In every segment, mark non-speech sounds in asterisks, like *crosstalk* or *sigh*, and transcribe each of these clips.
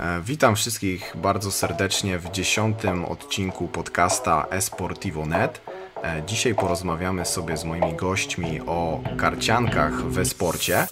E, witam wszystkich bardzo serdecznie w dziesiątym odcinku podcasta Esportivo.net. E, dzisiaj porozmawiamy sobie z moimi gośćmi o karciankach we sporcie.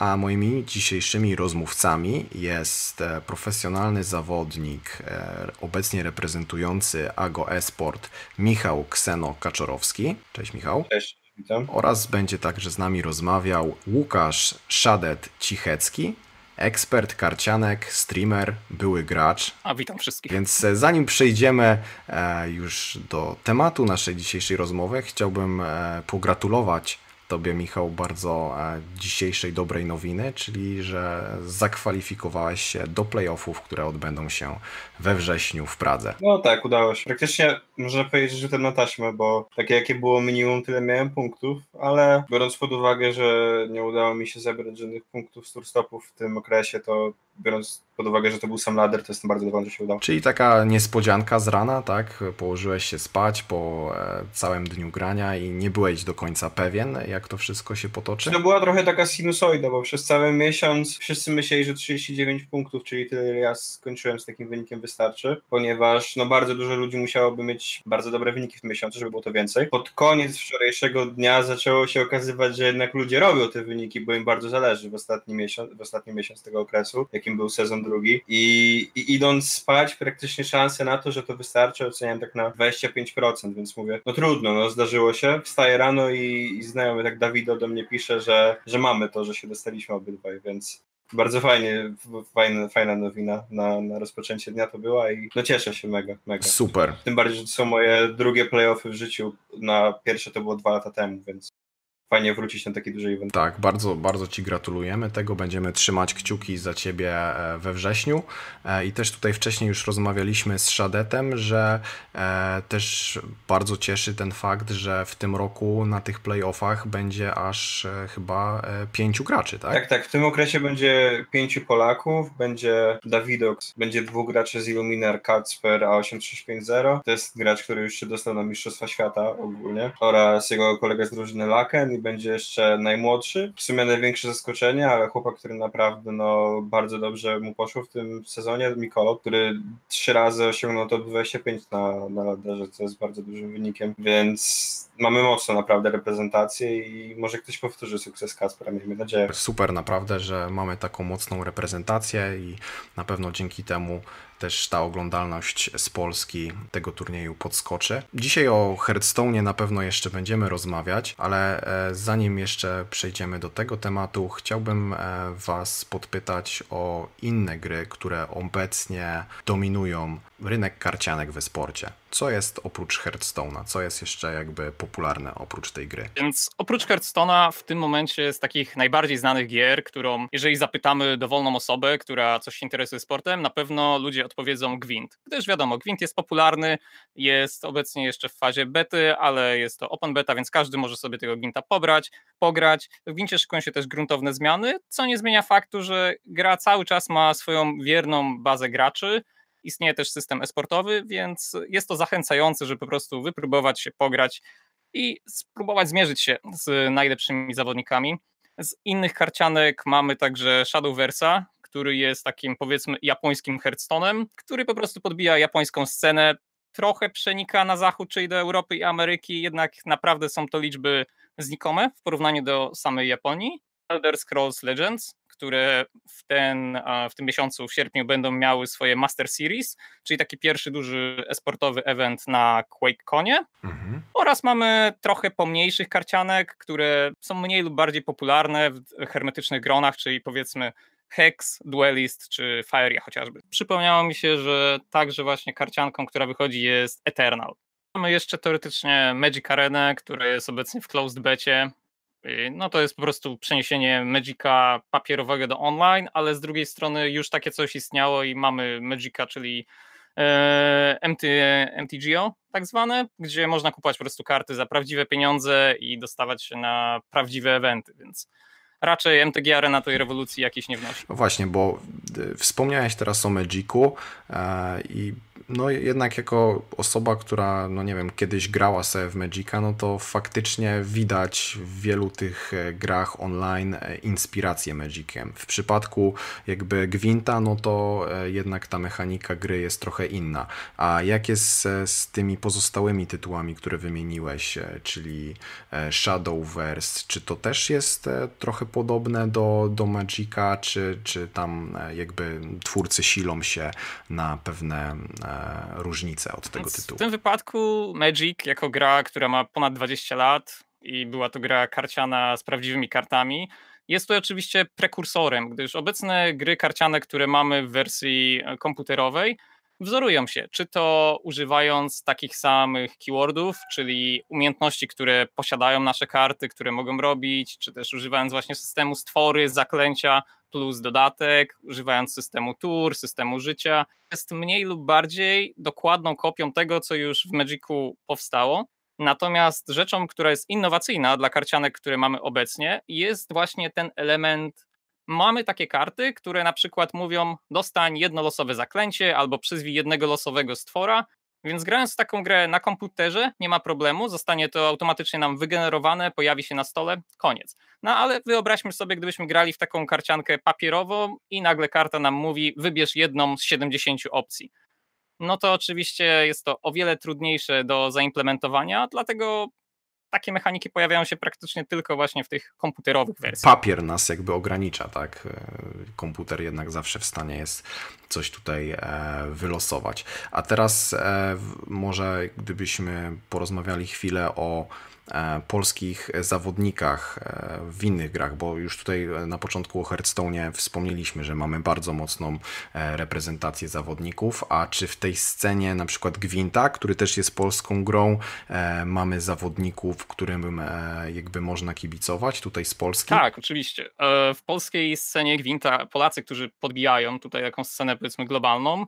A moimi dzisiejszymi rozmówcami jest e, profesjonalny zawodnik, e, obecnie reprezentujący AGO Esport, Michał Kseno-Kaczorowski. Cześć Michał. Cześć, witam. Oraz będzie także z nami rozmawiał Łukasz Szadet-Cichecki, ekspert karcianek, streamer, były gracz. A witam wszystkich. Więc e, zanim przejdziemy już do tematu naszej dzisiejszej rozmowy, chciałbym pogratulować Tobie, Michał, bardzo e, dzisiejszej dobrej nowiny, czyli że zakwalifikowałeś się do playoffów, które odbędą się we wrześniu w Pradze. No tak, udało się. Praktycznie można powiedzieć, że rzutem na taśmę, bo takie jakie było minimum, tyle miałem punktów, ale biorąc pod uwagę, że nie udało mi się zebrać żadnych punktów z turstopów w tym okresie, to biorąc pod uwagę, że to był sam lader, to jestem bardzo zadowolony, że się udało. Czyli taka niespodzianka z rana, tak? Położyłeś się spać po e, całym dniu grania i nie byłeś do końca pewien, jak to wszystko się potoczy? To była trochę taka sinusoida, bo przez cały miesiąc wszyscy myśleli, że 39 punktów, czyli tyle ja skończyłem z takim wynikiem wystarczy, ponieważ no bardzo dużo ludzi musiałoby mieć bardzo dobre wyniki w miesiącu, żeby było to więcej. Pod koniec wczorajszego dnia zaczęło się okazywać, że jednak ludzie robią te wyniki, bo im bardzo zależy w ostatni miesiąc, w ostatni miesiąc tego okresu, jakim był sezon drugi i, i idąc spać praktycznie szanse na to, że to wystarczy oceniam tak na 25%, więc mówię, no trudno, no zdarzyło się, wstaję rano i, i znajomy tak Dawido do mnie pisze, że, że mamy to, że się dostaliśmy obydwaj, więc bardzo fajnie, fajna, fajna nowina na, na rozpoczęcie dnia to była i no cieszę się mega, mega. Super. Tym bardziej, że to są moje drugie playoffy w życiu, na pierwsze to było dwa lata temu, więc fajnie wrócić na taki duży event. Tak, bardzo, bardzo Ci gratulujemy tego. Będziemy trzymać kciuki za Ciebie e, we wrześniu. E, I też tutaj wcześniej już rozmawialiśmy z Szadetem, że e, też bardzo cieszy ten fakt, że w tym roku na tych playoffach będzie aż chyba pięciu graczy, tak? Tak, tak. W tym okresie będzie pięciu Polaków, będzie Dawidox, będzie dwóch graczy z Illuminar, Kacper A8350. To jest gracz, który już się dostał na Mistrzostwa Świata ogólnie oraz jego kolega z drużyny Laken będzie jeszcze najmłodszy. W sumie największe zaskoczenie, ale chłopak, który naprawdę no, bardzo dobrze mu poszło w tym sezonie, Mikolo, który trzy razy osiągnął to 25 na, na laderze, co jest bardzo dużym wynikiem, więc mamy mocno naprawdę reprezentację i może ktoś powtórzy sukces Kaspera, miejmy nadzieję. Super naprawdę, że mamy taką mocną reprezentację i na pewno dzięki temu też ta oglądalność z Polski tego turnieju podskoczy. Dzisiaj o Hearthstone na pewno jeszcze będziemy rozmawiać, ale e, zanim jeszcze przejdziemy do tego tematu, chciałbym e, Was podpytać o inne gry, które obecnie dominują rynek karcianek we sporcie. Co jest oprócz Hearthstone'a? Co jest jeszcze jakby popularne oprócz tej gry? Więc oprócz Hearthstone'a w tym momencie z takich najbardziej znanych gier, którą jeżeli zapytamy dowolną osobę, która coś się interesuje sportem, na pewno ludzie odpowiedzą Gwint. Gdyż wiadomo, Gwint jest popularny, jest obecnie jeszcze w fazie bety, ale jest to open beta, więc każdy może sobie tego Gwinta pobrać, pograć. W Gwincie szykują się też gruntowne zmiany, co nie zmienia faktu, że gra cały czas ma swoją wierną bazę graczy, Istnieje też system esportowy, więc jest to zachęcające, żeby po prostu wypróbować się, pograć i spróbować zmierzyć się z najlepszymi zawodnikami. Z innych karcianek mamy także Shadowversa, który jest takim powiedzmy japońskim Hearthstone'em, który po prostu podbija japońską scenę, trochę przenika na zachód, czyli do Europy i Ameryki, jednak naprawdę są to liczby znikome w porównaniu do samej Japonii. Elder Scrolls Legends, które w, ten, w tym miesiącu, w sierpniu, będą miały swoje Master Series, czyli taki pierwszy duży esportowy event na QuakeConie. Mhm. Oraz mamy trochę pomniejszych karcianek, które są mniej lub bardziej popularne w hermetycznych gronach, czyli powiedzmy Hex, Duelist czy Fireya chociażby. Przypomniało mi się, że także właśnie karcianką, która wychodzi jest Eternal. Mamy jeszcze teoretycznie Magic Arena, która jest obecnie w closed becie, no to jest po prostu przeniesienie Magica papierowego do online, ale z drugiej strony już takie coś istniało i mamy Magica, czyli e, MT, MTGO tak zwane, gdzie można kupować po prostu karty za prawdziwe pieniądze i dostawać się na prawdziwe eventy, więc raczej MTG Arena tej rewolucji jakiejś nie wnosi. No właśnie, bo y, wspomniałeś teraz o Magicu e, i No jednak jako osoba, która, no nie wiem, kiedyś grała sobie w Magica, no to faktycznie widać w wielu tych e, grach online e, inspirację Magiciem. W przypadku jakby Gwinta, no to e, jednak ta mechanika gry jest trochę inna. A jak jest z tymi pozostałymi tytułami, które wymieniłeś, czyli Shadowverse, czy to też jest trochę podobne do, do Magica, czy, czy tam jakby twórcy silą się na pewne różnice od tego tytułu. W tym wypadku Magic jako gra, która ma ponad 20 lat i była to gra karciana z prawdziwymi kartami, jest to oczywiście prekursorem, gdyż obecne gry karciane, które mamy w wersji komputerowej, wzorują się, czy to używając takich samych keywordów, czyli umiejętności, które posiadają nasze karty, które mogą robić, czy też używając właśnie systemu stwory, zaklęcia plus dodatek, używając systemu tour, systemu życia. Jest mniej lub bardziej dokładną kopią tego, co już w Magicu powstało. Natomiast rzeczą, która jest innowacyjna dla karcianek, które mamy obecnie, jest właśnie ten element mamy takie karty, które na przykład mówią dostań jedno losowe zaklęcie albo przyzwij jednego losowego stwora, więc grając w taką grę na komputerze nie ma problemu, zostanie to automatycznie nam wygenerowane, pojawi się na stole, koniec. No ale wyobraźmy sobie, gdybyśmy grali w taką karciankę papierową i nagle karta nam mówi wybierz jedną z 70 opcji. No to oczywiście jest to o wiele trudniejsze do zaimplementowania, dlatego takie mechaniki pojawiają się praktycznie tylko właśnie w tych komputerowych wersjach. Papier nas jakby ogranicza, tak? E, komputer jednak zawsze w stanie jest coś tutaj e, wylosować. A teraz e, może gdybyśmy porozmawiali chwilę o polskich zawodnikach e, w innych grach, bo już tutaj na początku o Hearthstone wspomnieliśmy, że mamy bardzo mocną e, reprezentację zawodników, a czy w tej scenie na przykład Gwinta, który też jest polską grą, mamy zawodników, którym jakby można kibicować tutaj z Polski? Tak, oczywiście. W polskiej scenie Gwinta Polacy, którzy podbijają tutaj jakąś scenę powiedzmy globalną,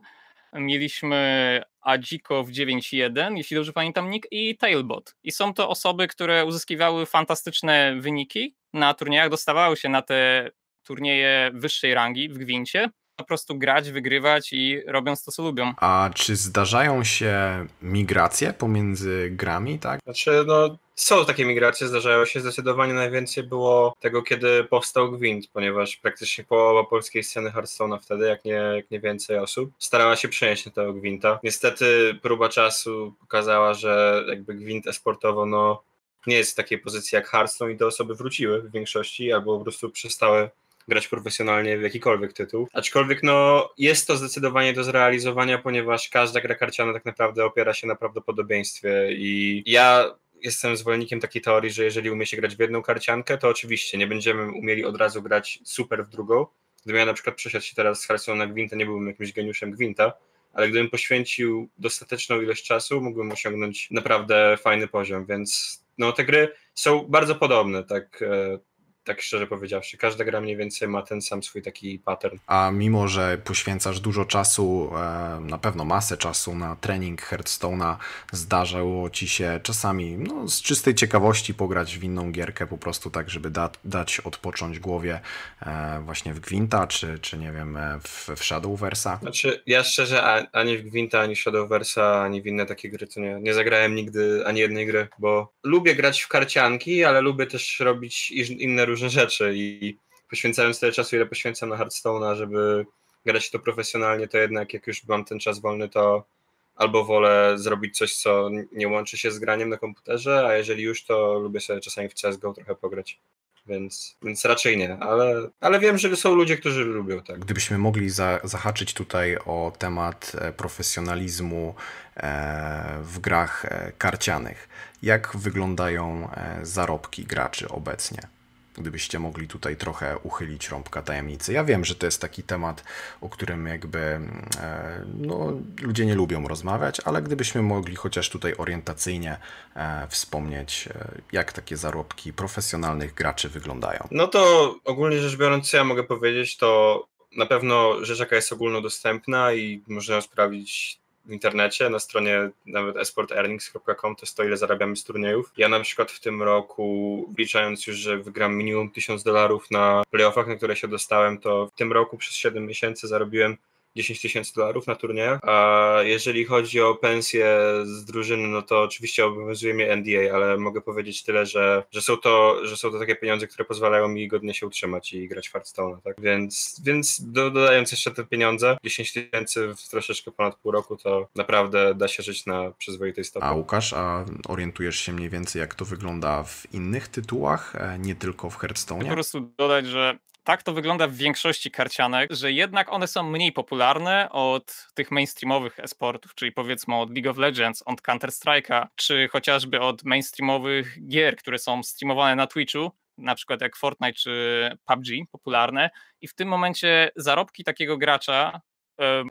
mieliśmy Adziko w 9.1, jeśli dobrze pamiętam nick, i Tailbot. I są to osoby, które uzyskiwały fantastyczne wyniki na turniejach, dostawały się na te turnieje wyższej rangi w Gwincie, po prostu grać, wygrywać i robiąc to, co lubią. A czy zdarzają się migracje pomiędzy grami, tak? Znaczy, no są takie migracje, zdarzają się. Zdecydowanie najwięcej było tego, kiedy powstał Gwint, ponieważ praktycznie połowa polskiej sceny Hearthstone'a wtedy, jak nie, jak nie więcej osób, starała się przenieść na tego Gwinta. Niestety próba czasu pokazała, że jakby Gwint esportowo no, nie jest w takiej pozycji jak Hearthstone i te osoby wróciły w większości albo po prostu przestały grać profesjonalnie w jakikolwiek tytuł. Aczkolwiek no, jest to zdecydowanie do zrealizowania, ponieważ każda gra karciana tak naprawdę opiera się na prawdopodobieństwie i ja jestem zwolennikiem takiej teorii, że jeżeli umie się grać w jedną karciankę, to oczywiście nie będziemy umieli od razu grać super w drugą. Gdybym ja na przykład przeszedł się teraz z Hearthstone na Gwinta, nie byłbym jakimś geniuszem Gwinta, ale gdybym poświęcił dostateczną ilość czasu, mógłbym osiągnąć naprawdę fajny poziom, więc no, te gry są bardzo podobne, tak e, tak szczerze powiedziawszy. Każda gra mniej więcej ma ten sam swój taki pattern. A mimo, że poświęcasz dużo czasu, e, na pewno masę czasu na trening Hearthstone'a, zdarzało ci się czasami no, z czystej ciekawości pograć w inną gierkę, po prostu tak, żeby da, dać odpocząć głowie e, właśnie w Gwinta, czy, czy nie wiem, e, w, w Shadowversa? Znaczy, ja szczerze ani w Gwinta, ani Shadowversa, ani w inne takie gry to nie, nie zagrałem nigdy ani jednej gry, bo lubię grać w karcianki, ale lubię też robić inne różne rzeczy i poświęcając tyle czasu, ile poświęcam na Hearthstone'a, żeby grać to profesjonalnie, to jednak jak już mam ten czas wolny, to albo wolę zrobić coś, co nie łączy się z graniem na komputerze, a jeżeli już, to lubię sobie czasami w CSGO trochę pograć. Więc, więc raczej nie, ale, ale wiem, że są ludzie, którzy lubią tak. Gdybyśmy mogli za, zahaczyć tutaj o temat e, profesjonalizmu e, w grach e, karcianych, jak wyglądają zarobki graczy obecnie? Gdybyście mogli tutaj trochę uchylić rąbka tajemnicy. Ja wiem, że to jest taki temat, o którym jakby e, no, ludzie nie lubią rozmawiać, ale gdybyśmy mogli chociaż tutaj orientacyjnie e, wspomnieć, e, jak takie zarobki profesjonalnych graczy wyglądają. No to ogólnie rzecz biorąc, co ja mogę powiedzieć, to na pewno rzecz, jaka jest ogólnodostępna i można sprawdzić internecie, na stronie nawet esportearnings.com to jest to, ile zarabiamy z turniejów. Ja na przykład w tym roku, wliczając już, że wygram minimum 1000 dolarów na playoffach, na które się dostałem, to w tym roku przez 7 miesięcy zarobiłem 10 tysięcy dolarów na turniejach, a jeżeli chodzi o pensję z drużyny, no to oczywiście obowiązuje mnie NDA, ale mogę powiedzieć tyle, że, że, są, to, że są to takie pieniądze, które pozwalają mi godnie się utrzymać i grać w Hearthstone, tak? Więc, więc dodając jeszcze te pieniądze, 10 tysięcy w troszeczkę ponad pół roku, to naprawdę da się żyć na przyzwoitej stopie. A Łukasz, a orientujesz się mniej więcej jak to wygląda w innych tytułach, e, nie tylko w Hearthstone? Po prostu dodać, że tak to wygląda w większości karcianek, że jednak one są mniej popularne od tych mainstreamowych esportów, czyli powiedzmy od League of Legends, od Counter-Strike'a, czy chociażby od mainstreamowych gier, które są streamowane na Twitchu, na przykład jak Fortnite czy PUBG popularne. I w tym momencie zarobki takiego gracza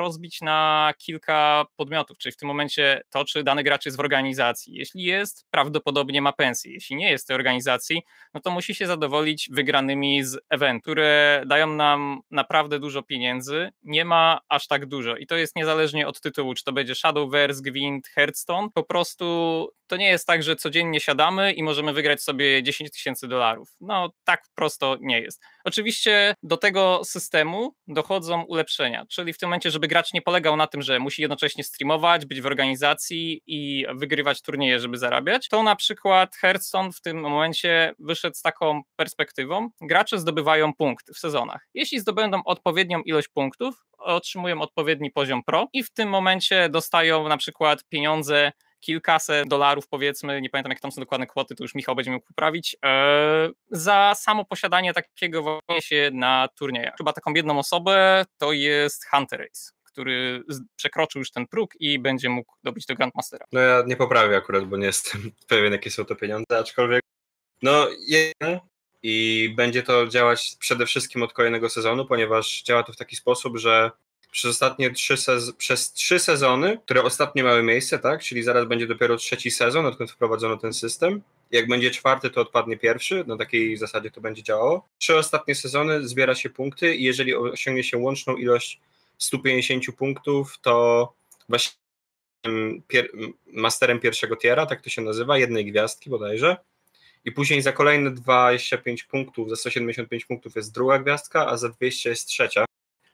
rozbić na kilka podmiotów, czyli w tym momencie to, czy dany gracz jest w organizacji. Jeśli jest, prawdopodobnie ma pensję. Jeśli nie jest tej organizacji, no to musi się zadowolić wygranymi z event, które dają nam naprawdę dużo pieniędzy. Nie ma aż tak dużo i to jest niezależnie od tytułu, czy to będzie Shadowverse, Gwint, Hearthstone. Po prostu to nie jest tak, że codziennie siadamy i możemy wygrać sobie 10 tysięcy dolarów. No tak prosto nie jest. Oczywiście do tego systemu dochodzą ulepszenia, czyli w tym momencie, żeby gracz nie polegał na tym, że musi jednocześnie streamować, być w organizacji i wygrywać turnieje, żeby zarabiać, to na przykład Hearthstone w tym momencie wyszedł z taką perspektywą, gracze zdobywają punkty w sezonach. Jeśli zdobędą odpowiednią ilość punktów, otrzymują odpowiedni poziom pro i w tym momencie dostają na przykład pieniądze kilkaset dolarów, powiedzmy, nie pamiętam jak tam są dokładne kwoty, to już Michał będzie mógł poprawić, e, za samo posiadanie takiego właśnie się na turniejach. Chyba taką jedną osobę to jest Hunter Race który przekroczył już ten próg i będzie mógł dobyć do Grandmastera. No ja nie poprawię akurat, bo nie jestem *laughs* pewien, jakie są to pieniądze, aczkolwiek no jeden i będzie to działać przede wszystkim od kolejnego sezonu, ponieważ działa to w taki sposób, że przez ostatnie trzy, sez- przez trzy sezony, które ostatnio miały miejsce, tak, czyli zaraz będzie dopiero trzeci sezon, odkąd wprowadzono ten system. Jak będzie czwarty, to odpadnie pierwszy, na takiej zasadzie to będzie działało. Trzy ostatnie sezony zbiera się punkty i jeżeli osiągnie się łączną ilość 150 punktów, to właśnie pier- masterem pierwszego tiera, tak to się nazywa, jednej gwiazdki bodajże. I później za kolejne 25 punktów, za 175 punktów jest druga gwiazdka, a za 200 jest trzecia.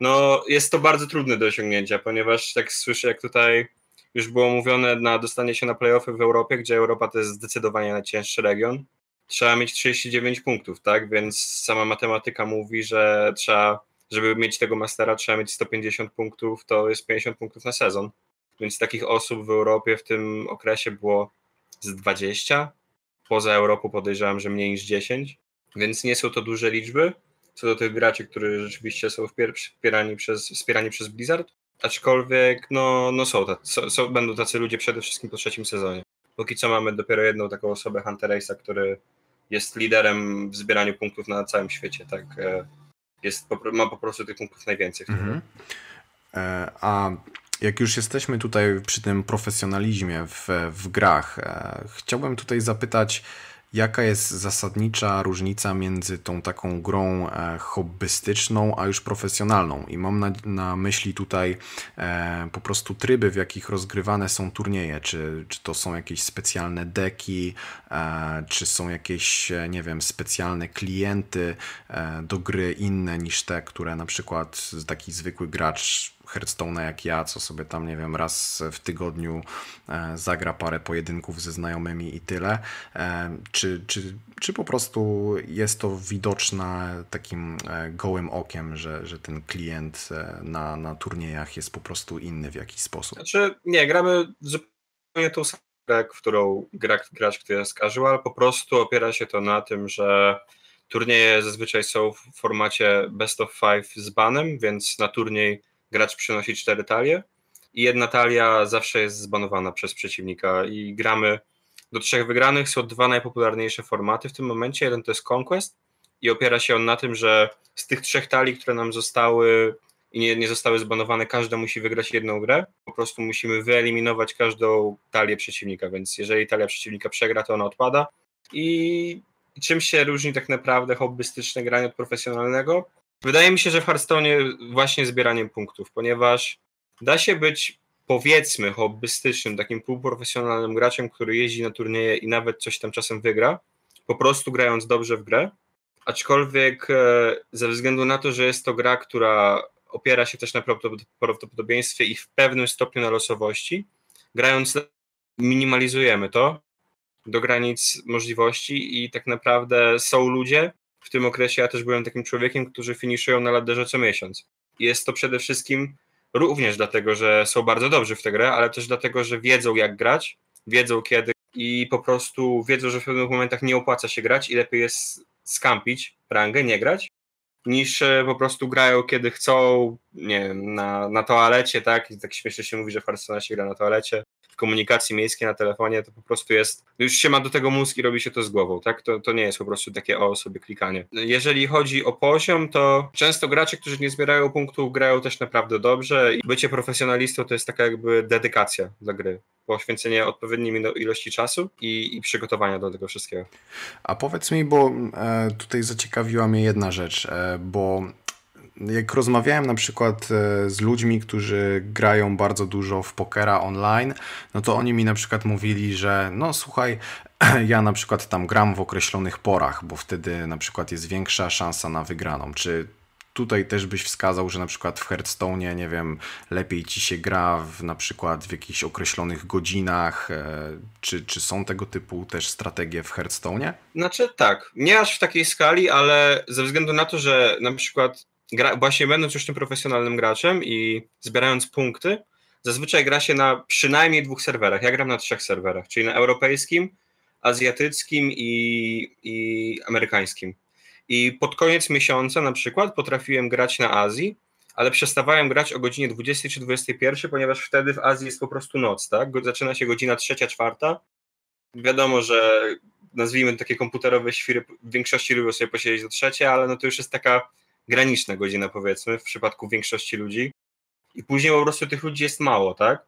No, jest to bardzo trudne do osiągnięcia, ponieważ tak słyszę, jak tutaj już było mówione na dostanie się na playoffy w Europie, gdzie Europa to jest zdecydowanie najcięższy region, trzeba mieć 39 punktów, tak? Więc sama matematyka mówi, że trzeba, żeby mieć tego mastera, trzeba mieć 150 punktów, to jest 50 punktów na sezon. Więc takich osób w Europie w tym okresie było z 20. Poza Europą podejrzewam, że mniej niż 10. Więc nie są to duże liczby co do tych graczy, którzy rzeczywiście są wspierani przez, wspierani przez Blizzard. Aczkolwiek no, no są, tacy, są, będą tacy ludzie przede wszystkim po trzecim sezonie. Póki co mamy dopiero jedną taką osobę, Hunter Race'a, który jest liderem w zbieraniu punktów na całym świecie. Tak, e, jest, ma po prostu tych punktów najwięcej. Mhm. E, a jak już jesteśmy tutaj przy tym profesjonalizmie w, w grach, e, chciałbym tutaj zapytać, Jaka jest zasadnicza różnica między tą taką grą e, hobbystyczną, a już profesjonalną? I mam na, na myśli tutaj e, po prostu tryby, w jakich rozgrywane są turnieje. Czy, czy to są jakieś specjalne deki, e, czy są jakieś, e, nie wiem, specjalne klienty e, do gry inne niż te, które na przykład taki zwykły gracz Hearthstone'a jak ja, co sobie tam, nie wiem, raz w tygodniu e, zagra parę pojedynków ze znajomymi i tyle. E, czy, czy, czy po prostu jest to widoczne takim e, gołym okiem, że, że ten klient na, na turniejach jest po prostu inny w jakiś sposób? Znaczy, nie, gramy zupełnie tą samą grę, którą gra, gracz, który jest casual, po prostu opiera się to na tym, że turnieje zazwyczaj są w formacie best of five z banem, więc na turniej gracz przynosi cztery talie i jedna talia zawsze jest zbanowana przez przeciwnika i gramy do trzech wygranych. Są dwa najpopularniejsze formaty w tym momencie. Jeden to jest Conquest i opiera się on na tym, że z tych trzech talii, które nam zostały i nie, nie zostały zbanowane, każda musi wygrać jedną grę. Po prostu musimy wyeliminować każdą talię przeciwnika, więc jeżeli talia przeciwnika przegra, to ona odpada. I czym się różni tak naprawdę hobbystyczne granie od profesjonalnego? Wydaje mi się, że w Hearthstone właśnie zbieraniem punktów, ponieważ da się być powiedzmy hobbystycznym, takim półprofesjonalnym graczem, który jeździ na turnieje i nawet coś tam czasem wygra, po prostu grając dobrze w grę, aczkolwiek e, ze względu na to, że jest to gra, która opiera się też na prawdopodobieństwie i w pewnym stopniu na losowości. Grając minimalizujemy to do granic możliwości i tak naprawdę są ludzie, w tym okresie ja też byłem takim człowiekiem, którzy finiszują na ladderze co miesiąc. Jest to przede wszystkim również dlatego, że są bardzo dobrzy w tę grę, ale też dlatego, że wiedzą jak grać, wiedzą kiedy i po prostu wiedzą, że w pewnych momentach nie opłaca się grać i lepiej jest skampić rangę, nie grać, niż e, po prostu grają kiedy chcą, nie wiem, na, na toalecie, tak? I tak śmiesznie się mówi, że w Hearthstone się gra na toalecie, w komunikacji miejskiej na telefonie, to po prostu jest, już się ma do tego mózg i robi się to z głową, tak? To, to nie jest po prostu takie o sobie klikanie. Jeżeli chodzi o poziom, to często gracze, którzy nie zbierają punktów, grają też naprawdę dobrze i bycie profesjonalistą to jest taka jakby dedykacja dla gry poświęcenie odpowiedniej ilości czasu i, i, przygotowania do tego wszystkiego. A powiedz mi, bo e, tutaj zaciekawiła mnie jedna rzecz, e, bo jak rozmawiałem na przykład e, z ludźmi, którzy grają bardzo dużo w pokera online, no to oni mi na przykład mówili, że no słuchaj, *clears throat* ja na przykład tam gram w określonych porach, bo wtedy na przykład jest większa szansa na wygraną. Czy tutaj też byś wskazał, że na przykład w Hearthstone, nie wiem, lepiej ci się gra w, na przykład w jakichś określonych godzinach, e, czy, czy są tego typu też strategie w Hearthstone? Znaczy tak, nie aż w takiej skali, ale ze względu na to, że na przykład gra, właśnie będąc już tym profesjonalnym graczem i zbierając punkty, zazwyczaj gra się na przynajmniej dwóch serwerach. Ja gram na trzech serwerach, czyli na europejskim, azjatyckim i, i amerykańskim. I pod koniec miesiąca na przykład potrafiłem grać na Azji, ale przestawałem grać o godzinie 20 czy 21, ponieważ wtedy w Azji jest po prostu noc, tak? Zaczyna się godzina trzecia, czwarta. Wiadomo, że nazwijmy takie komputerowe świry, w większości lubią sobie posiedzieć do trzeciej, ale no to już jest taka graniczna godzina powiedzmy w przypadku większości ludzi. I później po prostu tych ludzi jest mało, tak?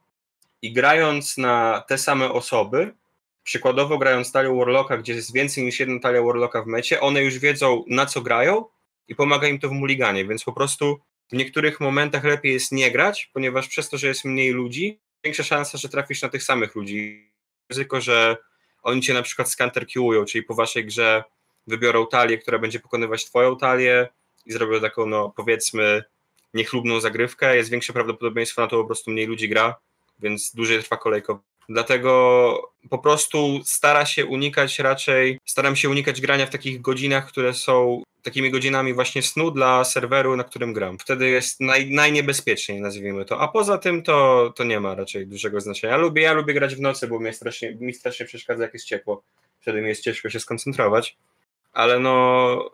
I grając na te same osoby, Przykładowo grając talię Warlocka, gdzie jest więcej niż jedna talia Warlocka w mecie, one już wiedzą na co grają i pomaga im to w muliganie, więc po prostu w niektórych momentach lepiej jest nie grać, ponieważ przez to, że jest mniej ludzi, większa szansa, że trafisz na tych samych ludzi. Ryzyko, że oni cię na przykład skanterkiują, czyli po waszej grze wybiorą talię, która będzie pokonywać twoją talię i zrobią taką, no powiedzmy, niechlubną zagrywkę, jest większe prawdopodobieństwo na to, po prostu mniej ludzi gra, więc dłużej trwa kolejko Dlatego po prostu stara się unikać raczej, staram się unikać grania w takich godzinach, które są takimi godzinami właśnie snu dla serweru, na którym gram. Wtedy jest naj, najniebezpieczniej, nazwijmy to. A poza tym to, to nie ma raczej dużego znaczenia. Ja lubię, ja lubię grać w nocy, bo mi strasznie, mi strasznie przeszkadza, jak jest ciepło. Wtedy mi jest ciężko się skoncentrować. Ale no,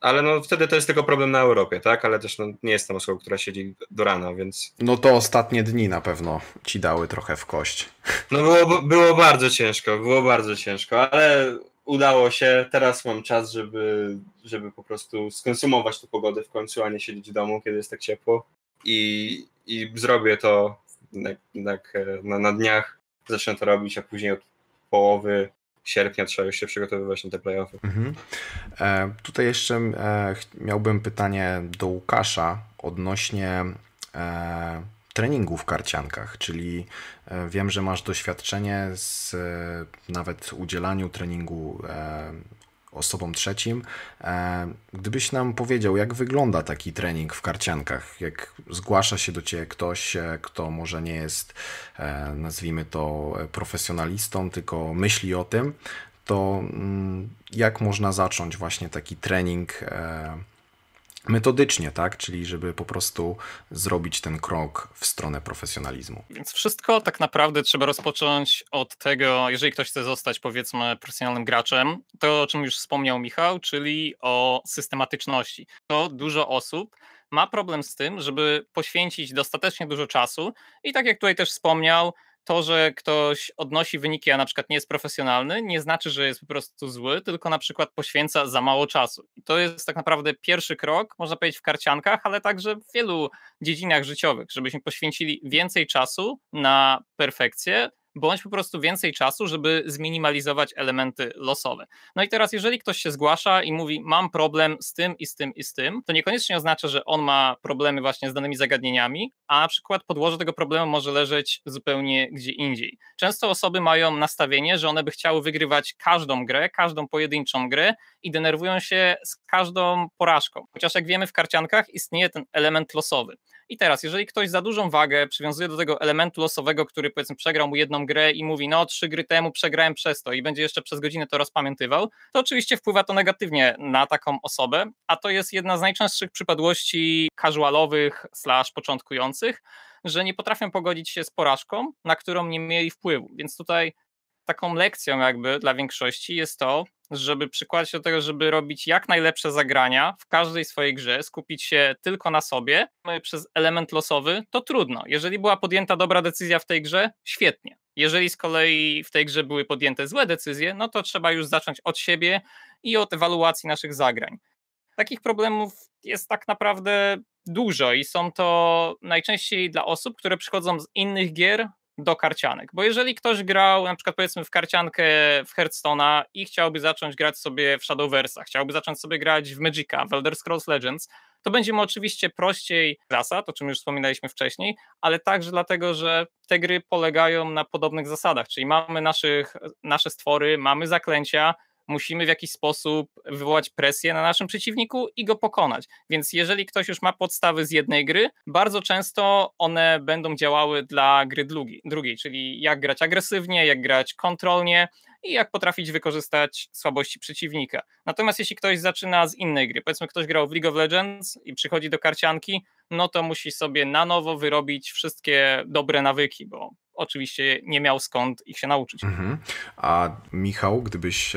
ale no wtedy to jest tylko problem na Europie, tak? Ale też no, nie jestem osobą, która siedzi do rana, więc... No to ostatnie dni na pewno ci dały trochę w kość. *laughs* No było, było bardzo ciężko, było bardzo ciężko, ale udało się. Teraz mam czas, żeby, żeby po prostu skonsumować tę pogodę w końcu, a nie siedzieć w domu, kiedy jest tak ciepło. I, i zrobię to na, na, na dniach. Zacznę to robić, a później od połowy sierpnia trzeba już się przygotowywać na te playoffy. Mhm. E, tutaj jeszcze e, miałbym pytanie do Łukasza odnośnie e, treningu w karciankach, czyli e, wiem, że masz doświadczenie z e, nawet udzielaniu treningu e, osobom trzecim. E, gdybyś nam powiedział, jak wygląda taki trening w karciankach, jak zgłasza się do ciebie ktoś, e, kto może nie jest, e, nazwijmy to, profesjonalistą, tylko myśli o tym, to mm, jak można zacząć właśnie taki trening metodycznie, tak? Czyli żeby po prostu zrobić ten krok w stronę profesjonalizmu. Więc wszystko tak naprawdę trzeba rozpocząć od tego, jeżeli ktoś chce zostać powiedzmy profesjonalnym graczem, to o czym już wspomniał Michał, czyli o systematyczności. To dużo osób ma problem z tym, żeby poświęcić dostatecznie dużo czasu i tak jak tutaj też wspomniał, to, że ktoś odnosi wyniki, a na przykład nie jest profesjonalny, nie znaczy, że jest po prostu zły, tylko na przykład poświęca za mało czasu. I to jest tak naprawdę pierwszy krok, można powiedzieć, w karciankach, ale także w wielu dziedzinach życiowych, żebyśmy poświęcili więcej czasu na perfekcję, bądź po prostu więcej czasu, żeby zminimalizować elementy losowe. No i teraz, jeżeli ktoś się zgłasza i mówi, mam problem z tym i z tym i z tym, to niekoniecznie oznacza, że on ma problemy właśnie z danymi zagadnieniami, a na przykład podłoże tego problemu może leżeć zupełnie gdzie indziej. Często osoby mają nastawienie, że one by chciały wygrywać każdą grę, każdą pojedynczą grę i denerwują się z każdą porażką. Chociaż jak wiemy, w karciankach istnieje ten element losowy. I teraz, jeżeli ktoś za dużą wagę przywiązuje do tego elementu losowego, który powiedzmy przegrał mu jedną grę i mówi, no trzy gry temu przegrałem przez to i będzie jeszcze przez godzinę to rozpamiętywał, to oczywiście wpływa to negatywnie na taką osobę, a to jest jedna z najczęstszych przypadłości casualowych slash początkujących, że nie potrafią pogodzić się z porażką, na którą nie mieli wpływu. Więc tutaj taką lekcją jakby dla większości jest to, żeby przykładać się do tego, żeby robić jak najlepsze zagrania w każdej swojej grze, skupić się tylko na sobie. Przez element losowy to trudno. Jeżeli była podjęta dobra decyzja w tej grze, świetnie. Jeżeli z kolei w tej grze były podjęte złe decyzje, no to trzeba już zacząć od siebie i od ewaluacji naszych zagrań. Takich problemów jest tak naprawdę dużo i są to najczęściej dla osób, które przychodzą z innych gier do karcianek. Bo jeżeli ktoś grał na przykład powiedzmy w karciankę w Hearthstone'a i chciałby zacząć grać sobie w Shadowversa, chciałby zacząć sobie grać w Magica, w Elder Scrolls Legends, to będzie mu oczywiście prościej zasad, o czym już wspominaliśmy wcześniej, ale także dlatego, że te gry polegają na podobnych zasadach, czyli mamy naszych, nasze stwory, mamy zaklęcia, musimy w jakiś sposób wywołać presję na naszym przeciwniku i go pokonać. Więc jeżeli ktoś już ma podstawy z jednej gry, bardzo często one będą działały dla gry drugiej, czyli jak grać agresywnie, jak grać kontrolnie i jak potrafić wykorzystać słabości przeciwnika. Natomiast jeśli ktoś zaczyna z innej gry, powiedzmy ktoś grał w League of Legends i przychodzi do karcianki, no to musi sobie na nowo wyrobić wszystkie dobre nawyki, bo oczywiście nie miał skąd ich się nauczyć. Mhm. A Michał, gdybyś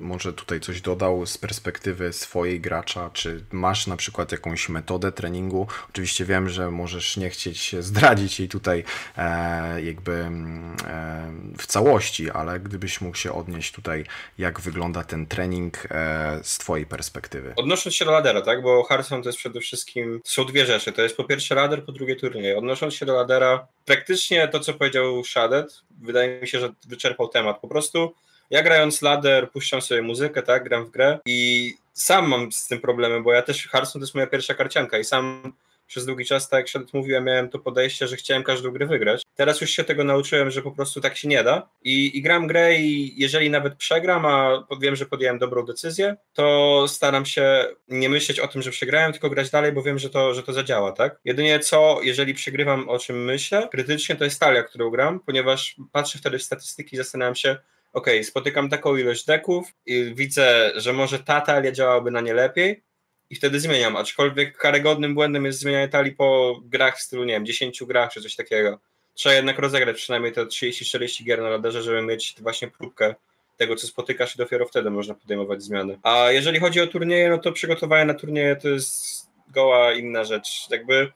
może tutaj coś dodał z perspektywy swojej gracza? Czy masz na przykład jakąś metodę treningu? Oczywiście wiem, że możesz nie chcieć zdradzić jej tutaj e, jakby mm, e, w całości, ale gdybyś mógł się odnieść tutaj, jak wygląda ten trening e, z twojej perspektywy. Odnosząc się do ladera, tak? Bo Hearthstone to jest przede wszystkim, są dwie rzeczy. To jest po pierwsze lader, po drugie turniej. Odnosząc się do ladera, praktycznie to, co powiedział Shadet, wydaje mi się, że wyczerpał temat. Po prostu ja grając ladder, puszczam sobie muzykę, tak, gram w grę i sam mam z tym problemy, bo ja też, Hearthstone to jest moja pierwsza karcianka i sam przez długi czas, tak jak się mówiłem, miałem to podejście, że chciałem każdą grę wygrać. Teraz już się tego nauczyłem, że po prostu tak się nie da i, i gram grę i jeżeli nawet przegram, a wiem, że podjąłem dobrą decyzję, to staram się nie myśleć o tym, że przegrałem, tylko grać dalej, bo wiem, że to, że to zadziała, tak? Jedynie co, jeżeli przegrywam, o czym myślę, krytycznie to jest talia, którą gram, ponieważ patrzę wtedy w statystyki i zastanawiam się, ok, spotykam taką ilość deków i widzę, że może ta talia działałaby na nie lepiej i wtedy zmieniam, aczkolwiek karygodnym błędem jest zmienianie talii po grach w stylu, nie wiem, 10 grach czy coś takiego. Trzeba jednak rozegrać przynajmniej te 30-40 gier na radarze, żeby mieć właśnie próbkę tego, co spotykasz i dopiero wtedy można podejmować zmiany. A jeżeli chodzi o turnieje, no to przygotowanie na turnieje to jest goła inna rzecz. Jakby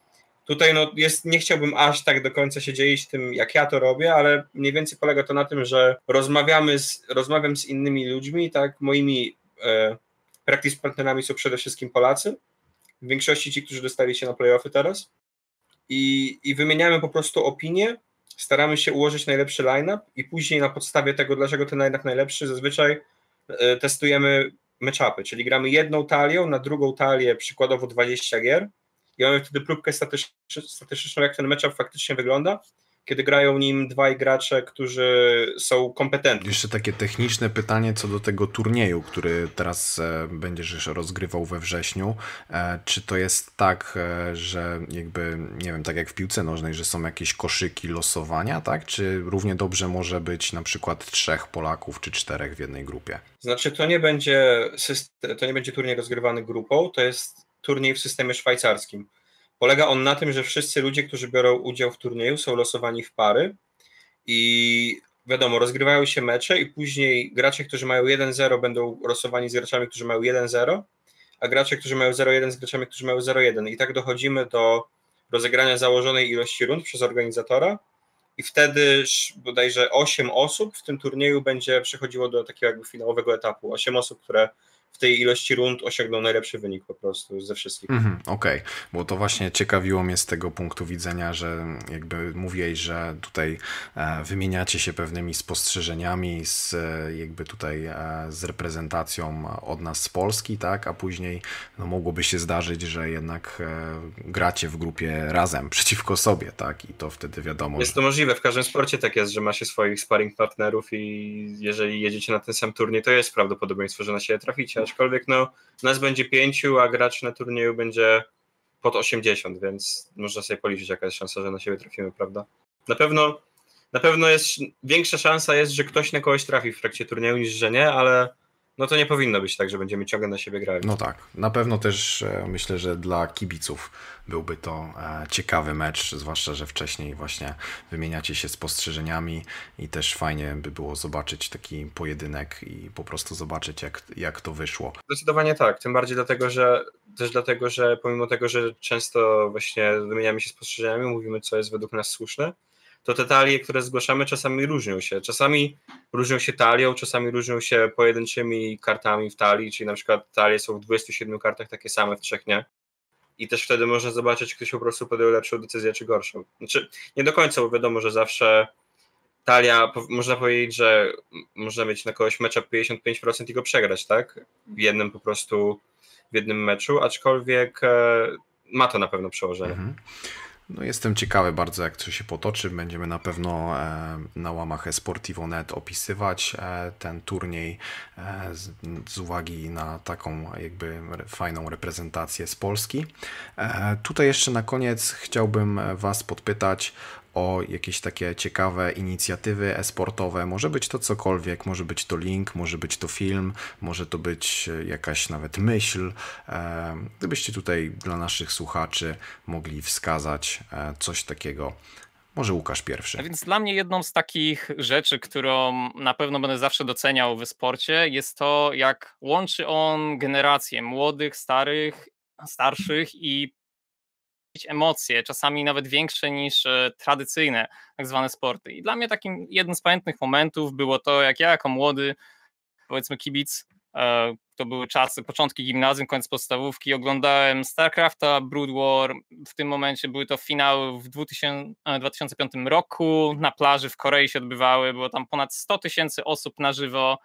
Tutaj no jest, nie chciałbym aż tak do końca się dzielić tym, jak ja to robię, ale mniej więcej polega to na tym, że rozmawiamy z, rozmawiam z innymi ludźmi, tak, moimi e, practice partnerami są przede wszystkim Polacy, w większości ci, którzy dostali się na playoffy teraz. I, i wymieniamy po prostu opinie, staramy się ułożyć najlepszy line-up i później na podstawie tego, dlaczego ten line-up najlepszy, zazwyczaj e, testujemy matchupy, czyli gramy jedną talią na drugą talię, przykładowo 20 gier, i mamy wtedy próbkę statystyczną, jak ten matchup faktycznie wygląda, kiedy grają nim dwaj gracze, którzy są kompetentni. Jeszcze takie techniczne pytanie co do tego turnieju, który teraz e, będziesz rozgrywał we wrześniu. E, czy to jest tak, e, że jakby, nie wiem, tak jak w piłce nożnej, że są jakieś koszyki losowania, tak? Czy równie dobrze może być na przykład trzech Polaków czy czterech w jednej grupie? Znaczy, to nie będzie, system, to nie będzie turniej rozgrywany grupą, to jest turniej w systemie szwajcarskim. Polega on na tym, że wszyscy ludzie, którzy biorą udział w turnieju, są losowani w pary i wiadomo, rozgrywają się mecze i później gracze, którzy mają 1-0 będą losowani z graczami, którzy mają 1-0, a gracze, którzy mają 0-1 z graczami, którzy mają 0-1 i tak dochodzimy do rozegrania założonej ilości rund przez organizatora i wtedy bodajże 8 osób w tym turnieju będzie przechodziło do takiego jakby finałowego etapu. 8 osób, które w tej ilości rund osiągnął najlepszy wynik po prostu ze wszystkich. Mm, Okej, okay. bo to właśnie ciekawiło mnie z tego punktu widzenia, że jakby mówiłeś, że tutaj e, wymieniacie się pewnymi spostrzeżeniami z e, jakby tutaj e, z reprezentacją od nas z Polski, tak, a później no, mogłoby się zdarzyć, że jednak gracie w grupie razem przeciwko sobie, tak, i to wtedy wiadomo. Jest to możliwe, w każdym sporcie tak jest, że ma się swoich sparring partnerów i jeżeli jedziecie na ten sam turniej, to jest prawdopodobieństwo, że na siebie traficie, aczkolwiek no, nas będzie pięciu, a graczy na turnieju będzie pod 80, więc można sobie policzyć, jaka jest szansa, że na siebie trafimy, prawda? Na pewno, na pewno jest większa szansa jest, że ktoś na kogoś trafi w trakcie turnieju niż że nie, ale no to nie powinno być tak, że będziemy ciągle na siebie grali. No tak, na pewno też e, myślę, że dla kibiców byłby to e, ciekawy mecz, zwłaszcza, że wcześniej właśnie wymieniacie się spostrzeżeniami i też fajnie by było zobaczyć taki pojedynek i po prostu zobaczyć, jak, jak to wyszło. Zdecydowanie tak, tym bardziej dlatego, że też dlatego, że pomimo tego, że często właśnie wymieniamy się spostrzeżeniami, mówimy, co jest według nas słuszne, to te talie, które zgłaszamy, czasami różnią się. Czasami różnią się talią, czasami różnią się pojedynczymi kartami w talii, czyli na przykład talie są w 27 kartach takie same, w trzech nie. I też wtedy można zobaczyć, ktoś po prostu podjął lepszą decyzję, czy gorszą. Znaczy, nie do końca, bo wiadomo, że zawsze talia, można powiedzieć, że można mieć na kogoś mecza 55% i go przegrać, tak? W jednym po prostu, w jednym meczu, aczkolwiek e, ma to na pewno przełożenie. Mhm. No jestem ciekawy bardzo, jak to się potoczy. Będziemy na pewno e, na łamach Esportivo.net opisywać e, ten turniej e, z uwagi na taką jakby fajną reprezentację z Polski. Tutaj jeszcze na koniec chciałbym Was podpytać o jakieś takie ciekawe inicjatywy esportowe. Może być to cokolwiek, może być to link, może być to film, może to być e, jakaś nawet myśl. E, gdybyście tutaj dla naszych słuchaczy mogli wskazać e, coś takiego. Może Łukasz pierwszy. A więc dla mnie jedną z takich rzeczy, którą na pewno będę zawsze doceniał w sporcie, jest to, jak łączy on generacje młodych, starych, starszych i emocje, czasami nawet większe niż e, tradycyjne tak zwane sporty. I dla mnie takim jednym z pamiętnych momentów było to, jak ja jako młody, powiedzmy kibic, e, to były czasy, początki gimnazjum, koniec podstawówki, oglądałem StarCrafta, Brood War, w tym momencie były to finały w 2000, 2005 e, roku, na plaży w Korei się odbywały, było tam ponad 100 tysięcy osób na żywo,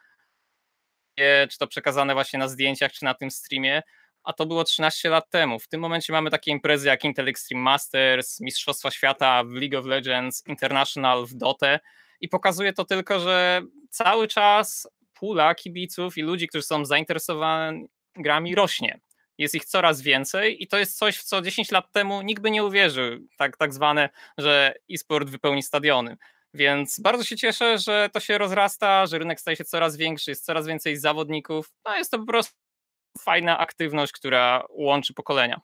czy to przekazane właśnie na zdjęciach, czy na tym streamie, a to było 13 lat temu. W tym momencie mamy takie imprezy jak Intel Extreme Masters, Mistrzostwa Świata w League of Legends, International w Dotę i pokazuje to tylko, że cały czas pula kibiców i ludzi, którzy są zainteresowani grami rośnie. Jest ich coraz więcej i to jest coś, w co 10 lat temu nikt by nie uwierzył, tak, tak zwane, że e-sport wypełni stadiony. Więc bardzo się cieszę, że to się rozrasta, że rynek staje się coraz większy, jest coraz więcej zawodników. No jest to po prostu fajna aktywność, która łączy pokolenia.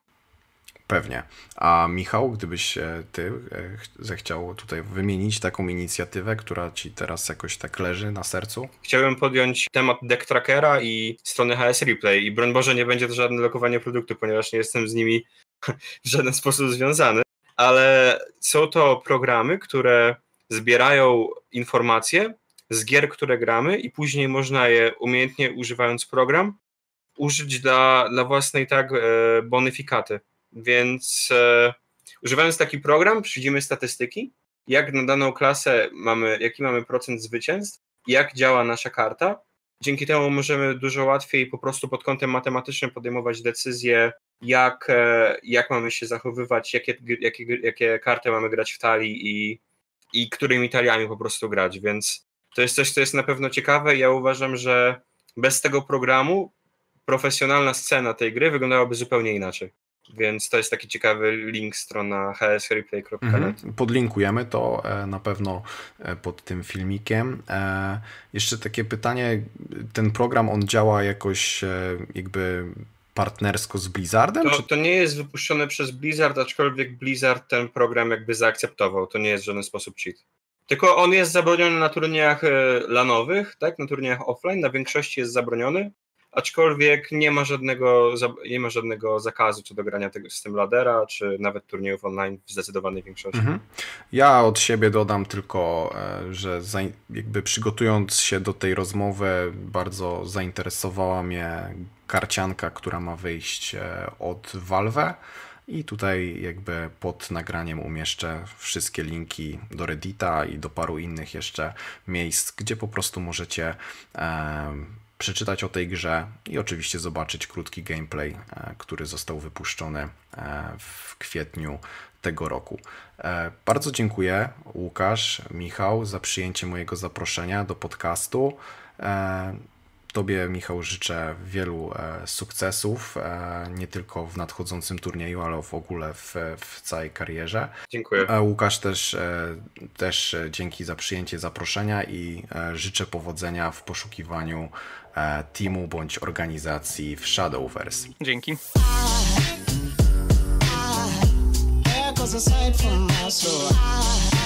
Pewnie. A Michał, gdybyś ty e, zechciał tutaj wymienić taką inicjatywę, która ci teraz jakoś tak leży na sercu? Chciałbym podjąć temat deck trackera i strony HS Replay i broń Boże nie będzie to żadne lokowanie produktu, ponieważ nie jestem z nimi *laughs* w żaden sposób związany, ale są to programy, które zbierają informacje z gier, które gramy i później można je umiejętnie używając program użyć dla, dla własnej tak e, bonifikaty. Więc e, używając taki program, przyjdziemy statystyki, jak na daną klasę mamy, jaki mamy procent zwycięstw, jak działa nasza karta. Dzięki temu możemy dużo łatwiej po prostu pod kątem matematycznym podejmować decyzje, jak, e, jak mamy się zachowywać, jakie, jakie, jakie karty mamy grać w talii i, i którymi taliami po prostu grać. Więc to jest coś, co jest na pewno ciekawe. Ja uważam, że bez tego programu profesjonalna scena tej gry wyglądałaby zupełnie inaczej. Więc to jest taki ciekawy link strona hsreplay.net. Mhm. Podlinkujemy to e, na pewno e, pod tym filmikiem. E, jeszcze takie pytanie, ten program on działa jakoś jakby partnersko z Blizzardem? To, to nie jest wypuszczone przez Blizzard, aczkolwiek Blizzard ten program jakby zaakceptował. To nie jest w żaden sposób cheat. Tylko on jest zabroniony na turniejach lanowych, tak? Na turniejach offline, na większości jest zabroniony aczkolwiek nie ma żadnego, nie ma żadnego zakazu czy do grania tego system ladera, czy nawet turniejów online w zdecydowanej większości. Mhm. Ja od siebie dodam tylko, e, że jakby przygotując się do tej rozmowy, bardzo zainteresowała mnie karcianka, która ma wyjść e, od Valve. I tutaj jakby pod nagraniem umieszczę wszystkie linki do Reddita i do paru innych jeszcze miejsc, gdzie po prostu możecie przeczytać o tej grze i oczywiście zobaczyć krótki gameplay, e, który został wypuszczony e, w kwietniu tego roku. E, bardzo dziękuję Łukasz, Michał za przyjęcie mojego zaproszenia do podcastu. Tobie, Michał, życzę wielu e, sukcesów, e, nie tylko w nadchodzącym turnieju, ale w ogóle w, w całej karierze. Dziękuję. A Łukasz też, e, też dzięki za przyjęcie zaproszenia i życzę powodzenia w poszukiwaniu teamu bądź organizacji w Shadowverse. Dzięki. From my soul.